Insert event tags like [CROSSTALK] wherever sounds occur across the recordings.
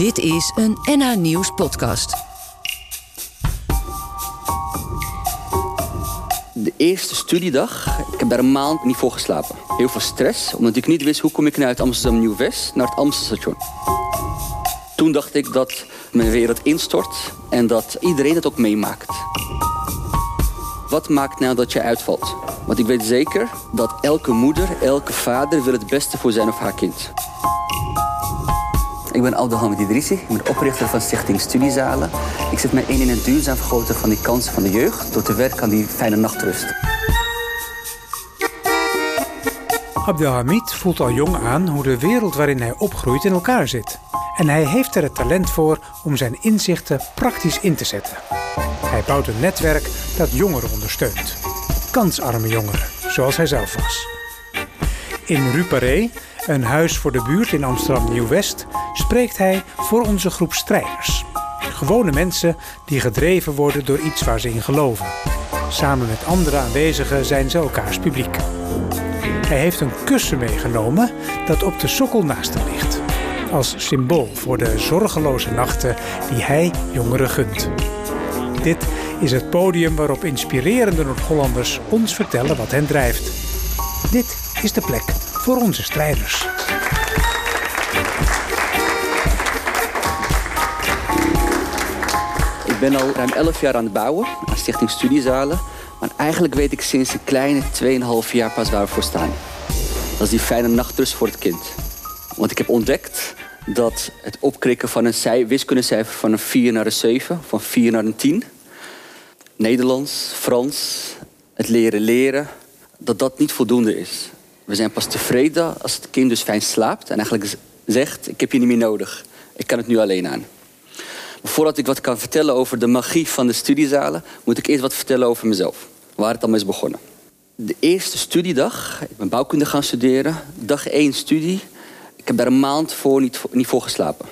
Dit is een NH Nieuws podcast. De eerste studiedag, ik heb daar een maand niet voor geslapen. Heel veel stress, omdat ik niet wist hoe kom ik nou uit Amsterdam Nieuw-West naar het Amstelstation. Toen dacht ik dat mijn wereld instort en dat iedereen het ook meemaakt. Wat maakt nou dat je uitvalt? Want ik weet zeker dat elke moeder, elke vader wil het beste voor zijn of haar kind. Ik ben Abdelhamid Idrissi, ik ben oprichter van Stichting Studiezalen. Ik zet mij in in het duurzaam vergroten van die kansen van de jeugd... door te werken aan die fijne nachtrust. Abdelhamid voelt al jong aan hoe de wereld waarin hij opgroeit in elkaar zit. En hij heeft er het talent voor om zijn inzichten praktisch in te zetten. Hij bouwt een netwerk dat jongeren ondersteunt. Kansarme jongeren, zoals hij zelf was. In Ruparé, een huis voor de buurt in Amsterdam Nieuw-West, spreekt hij voor onze groep strijders. Gewone mensen die gedreven worden door iets waar ze in geloven. Samen met andere aanwezigen zijn ze elkaars publiek. Hij heeft een kussen meegenomen dat op de sokkel naast hem ligt. Als symbool voor de zorgeloze nachten die hij jongeren gunt. Dit is het podium waarop inspirerende Noord-Hollanders ons vertellen wat hen drijft. Dit is de plek voor onze strijders. Ik ben al ruim 11 jaar aan het bouwen aan Stichting Studiezalen. Maar eigenlijk weet ik sinds een kleine 2,5 jaar pas waar we voor staan. Dat is die fijne nachtrust voor het kind. Want ik heb ontdekt dat het opkrikken van een wiskundecijfer van een 4 naar een 7, van 4 naar een 10, Nederlands, Frans, het leren leren, dat dat niet voldoende is. We zijn pas tevreden als het kind dus fijn slaapt en eigenlijk zegt: Ik heb je niet meer nodig. Ik kan het nu alleen aan. Voordat ik wat kan vertellen over de magie van de studiezalen, moet ik eerst wat vertellen over mezelf. Waar het allemaal is begonnen. De eerste studiedag, ik ben bouwkunde gaan studeren, dag één studie. Ik heb daar een maand voor niet, niet voor geslapen.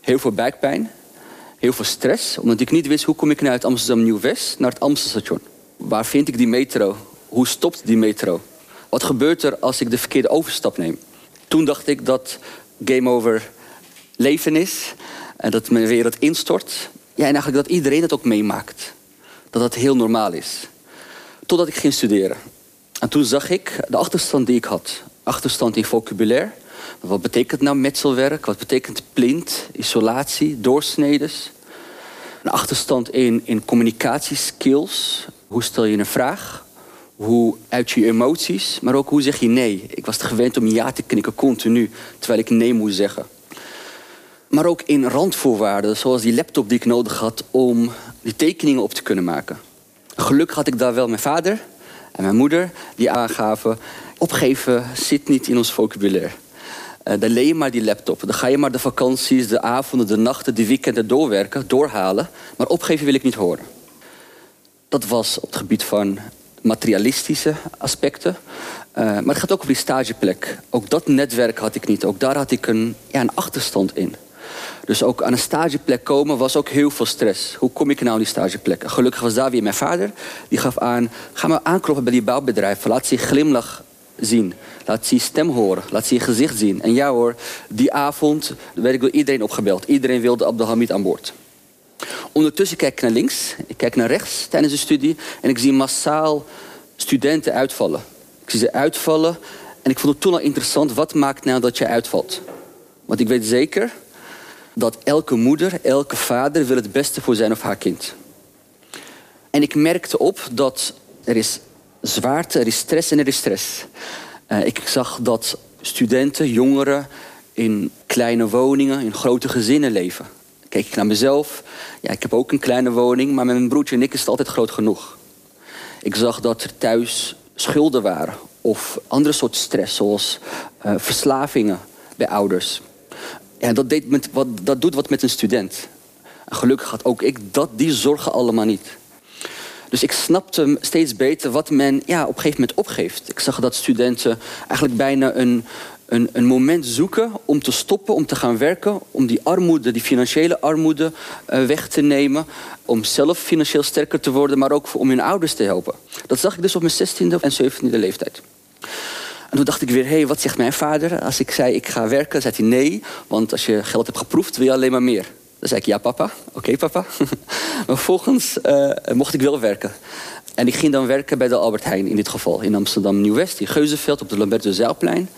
Heel veel buikpijn, heel veel stress, omdat ik niet wist hoe kom ik nou uit Amsterdam Nieuw-West naar het Amstelstation. Waar vind ik die metro? Hoe stopt die metro? Wat gebeurt er als ik de verkeerde overstap neem? Toen dacht ik dat game over leven is en dat mijn wereld instort. Ja, en eigenlijk dat iedereen het ook meemaakt. Dat dat heel normaal is. Totdat ik ging studeren. En toen zag ik de achterstand die ik had. Achterstand in vocabulaire. Wat betekent nou metselwerk? Wat betekent plint, isolatie, doorsnedes? Een achterstand in, in communicatieskills. Hoe stel je een vraag? Hoe uit je emoties? Maar ook hoe zeg je nee? Ik was gewend om ja te knikken continu, terwijl ik nee moest zeggen. Maar ook in randvoorwaarden, zoals die laptop die ik nodig had om die tekeningen op te kunnen maken. Gelukkig had ik daar wel mijn vader en mijn moeder die aangaven: opgeven zit niet in ons vocabulaire. Uh, dan leen je maar die laptop. Dan ga je maar de vakanties, de avonden, de nachten, de weekenden doorwerken, doorhalen. Maar opgeven wil ik niet horen. Dat was op het gebied van materialistische aspecten. Uh, maar het gaat ook over die stageplek. Ook dat netwerk had ik niet. Ook daar had ik een, ja, een achterstand in. Dus ook aan een stageplek komen was ook heel veel stress. Hoe kom ik nou aan die stageplek? Gelukkig was daar weer mijn vader. Die gaf aan, ga maar aankloppen bij die bouwbedrijf. Laat ze je glimlach zien. Laat ze je stem horen. Laat ze je gezicht zien. En ja hoor, die avond werd ik door iedereen opgebeld. Iedereen wilde Abdelhamid aan boord. Ondertussen kijk ik naar links, ik kijk naar rechts tijdens de studie... en ik zie massaal studenten uitvallen. Ik zie ze uitvallen en ik vond het toen al interessant... wat maakt nou dat je uitvalt? Want ik weet zeker dat elke moeder, elke vader... wil het beste voor zijn of haar kind. En ik merkte op dat er is zwaarte, er is stress en er is stress. Uh, ik zag dat studenten, jongeren in kleine woningen, in grote gezinnen leven. Kijk ik naar mezelf, ja, ik heb ook een kleine woning, maar met mijn broertje en ik is het altijd groot genoeg. Ik zag dat er thuis schulden waren of andere soort stress, zoals uh, verslavingen bij ouders. Ja, dat, deed met, wat, dat doet wat met een student. En gelukkig had ook ik dat, die zorgen allemaal niet. Dus ik snapte steeds beter wat men ja, op een gegeven moment opgeeft. Ik zag dat studenten eigenlijk bijna een, een, een moment zoeken om te stoppen, om te gaan werken, om die armoede, die financiële armoede uh, weg te nemen, om zelf financieel sterker te worden, maar ook om hun ouders te helpen. Dat zag ik dus op mijn 16e en 17e leeftijd. En toen dacht ik weer, hé, hey, wat zegt mijn vader? Als ik zei, ik ga werken, zei hij nee. Want als je geld hebt geproefd, wil je alleen maar meer. Dan zei ik, ja papa, oké papa. [LAUGHS] maar vervolgens uh, mocht ik wel werken. En ik ging dan werken bij de Albert Heijn in dit geval. In Amsterdam Nieuw-West, in Geuzenveld, op de Lamberto Zijlplein.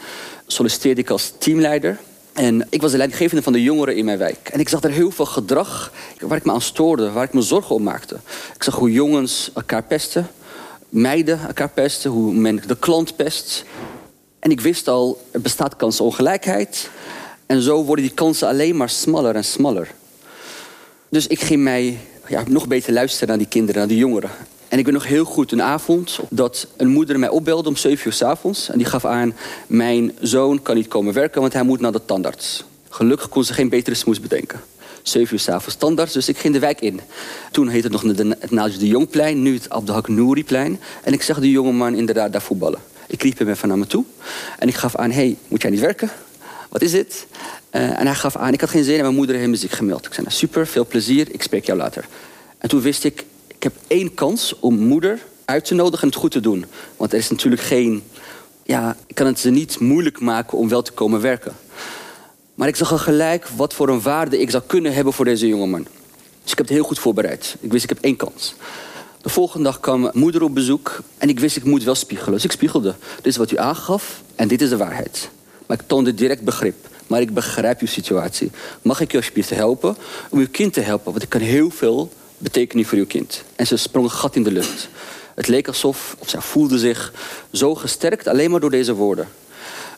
Solliciteerde ik als teamleider. En ik was de leidinggevende van de jongeren in mijn wijk. En ik zag er heel veel gedrag waar ik me aan stoorde, waar ik me zorgen om maakte. Ik zag hoe jongens elkaar pesten, meiden elkaar pesten, hoe men de klant pest. En ik wist al, er bestaat kansongelijkheid. En zo worden die kansen alleen maar smaller en smaller. Dus ik ging mij ja, nog beter luisteren naar die kinderen, naar die jongeren. En ik weet nog heel goed een avond dat een moeder mij opbelde om 7 uur s avonds. En die gaf aan, mijn zoon kan niet komen werken, want hij moet naar de tandarts. Gelukkig kon ze geen betere smoes bedenken. 7 uur s'avonds standaard, dus ik ging de wijk in. Toen heette het nog het Naaldje de Jongplein, nu het Abdelhak Nouriplein. En ik zag die jongeman inderdaad daar voetballen. Ik riep hem even naar me toe en ik gaf aan, hey, moet jij niet werken? Wat is dit? Uh, en hij gaf aan, ik had geen zin en mijn moeder heeft me ziek gemeld. Ik zei, nou, super, veel plezier, ik spreek jou later. En toen wist ik, ik heb één kans om moeder uit te nodigen en het goed te doen. Want er is natuurlijk geen... Ja, ik kan het ze niet moeilijk maken om wel te komen werken. Maar ik zag al gelijk wat voor een waarde ik zou kunnen hebben voor deze jongeman. Dus ik heb het heel goed voorbereid. Ik wist, ik heb één kans. De volgende dag kwam moeder op bezoek en ik wist, ik moet wel spiegelen. Dus ik spiegelde. Dit is wat u aangaf en dit is de waarheid. Maar ik toonde direct begrip. Maar ik begrijp uw situatie. Mag ik u alsjeblieft helpen om uw kind te helpen? Want ik kan heel veel betekenen voor uw kind. En ze sprong een gat in de lucht. Het leek alsof, of zij voelde zich zo gesterkt alleen maar door deze woorden.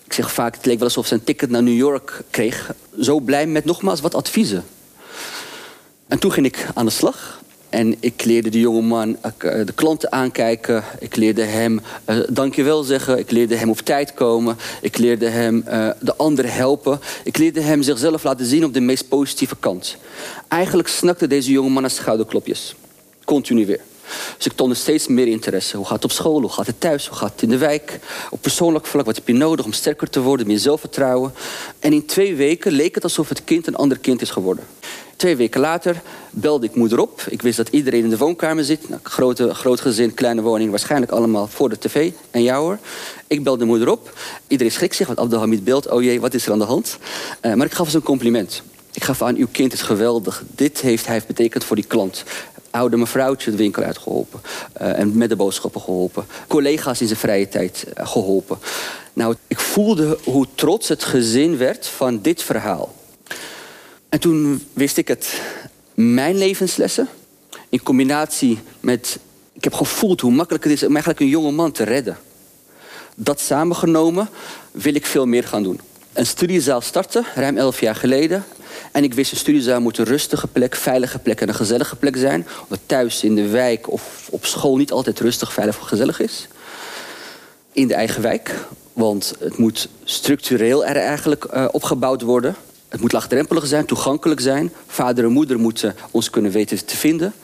Ik zeg vaak, het leek wel alsof ze een ticket naar New York kreeg. Zo blij met nogmaals wat adviezen. En toen ging ik aan de slag. En ik leerde de jongeman eh, de klanten aankijken. Ik leerde hem uh, dankjewel zeggen. Ik leerde hem op tijd komen. Ik leerde hem de anderen helpen. Ik leerde hem zichzelf laten zien op de meest positieve kant. Eigenlijk snakte deze jongeman naar schouderklopjes. Continu weer. Dus ik toonde steeds meer interesse. Hoe gaat het op school? Hoe gaat het thuis? Hoe gaat het in de wijk? Op persoonlijk vlak, wat heb je nodig om sterker te worden, meer zelfvertrouwen? En in twee weken leek het alsof het kind een ander kind is geworden. Twee weken later belde ik moeder op. Ik wist dat iedereen in de woonkamer zit. Nou, grote, groot gezin, kleine woning, waarschijnlijk allemaal voor de tv. En jou hoor. Ik belde moeder op. Iedereen schrikt zich, want Abdelhamid beeld. Oh jee, wat is er aan de hand? Uh, maar ik gaf ze een compliment. Ik gaf aan, uw kind is geweldig. Dit heeft hij betekend voor die klant oude mevrouwtje de winkel uitgeholpen. Uh, en met de boodschappen geholpen. Collega's in zijn vrije tijd uh, geholpen. Nou, ik voelde hoe trots het gezin werd van dit verhaal. En toen wist ik het. Mijn levenslessen, in combinatie met... Ik heb gevoeld hoe makkelijk het is om eigenlijk een jonge man te redden. Dat samengenomen wil ik veel meer gaan doen. Een studiezaal starten, ruim elf jaar geleden. En ik wist, een studiezaal moet een rustige plek, veilige plek en een gezellige plek zijn. Omdat thuis, in de wijk of op school niet altijd rustig, veilig of gezellig is. In de eigen wijk. Want het moet structureel er eigenlijk uh, opgebouwd worden. Het moet laagdrempelig zijn, toegankelijk zijn. Vader en moeder moeten ons kunnen weten te vinden.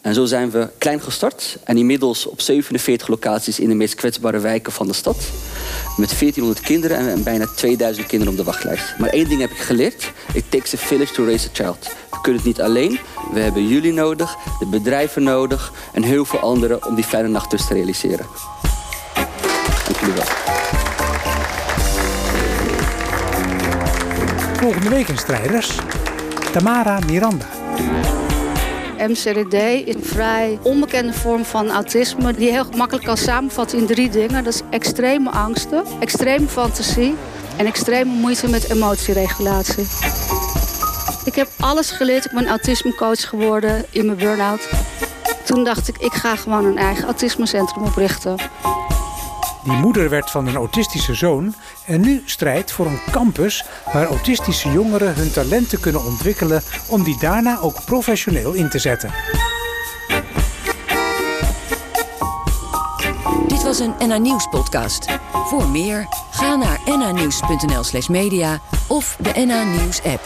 En zo zijn we klein gestart. En inmiddels op 47 locaties in de meest kwetsbare wijken van de stad. Met 1400 kinderen en bijna 2000 kinderen op de wachtlijst. Maar één ding heb ik geleerd. It takes a village to raise a child. We kunnen het niet alleen. We hebben jullie nodig, de bedrijven nodig... en heel veel anderen om die fijne nacht dus te realiseren. Dank jullie wel. Volgende week in Strijders, Tamara Miranda. MCRD is een vrij onbekende vorm van autisme die heel makkelijk kan samenvatten in drie dingen. Dat is extreme angsten, extreme fantasie en extreme moeite met emotieregulatie. Ik heb alles geleerd. Ik ben autismecoach geworden in mijn burn-out. Toen dacht ik, ik ga gewoon een eigen autismecentrum oprichten. Die moeder werd van een autistische zoon en nu strijdt voor een campus waar autistische jongeren hun talenten kunnen ontwikkelen om die daarna ook professioneel in te zetten. Dit was een NA Nieuws podcast. Voor meer ga naar nanieuws.nl/media of de NA Nieuws app.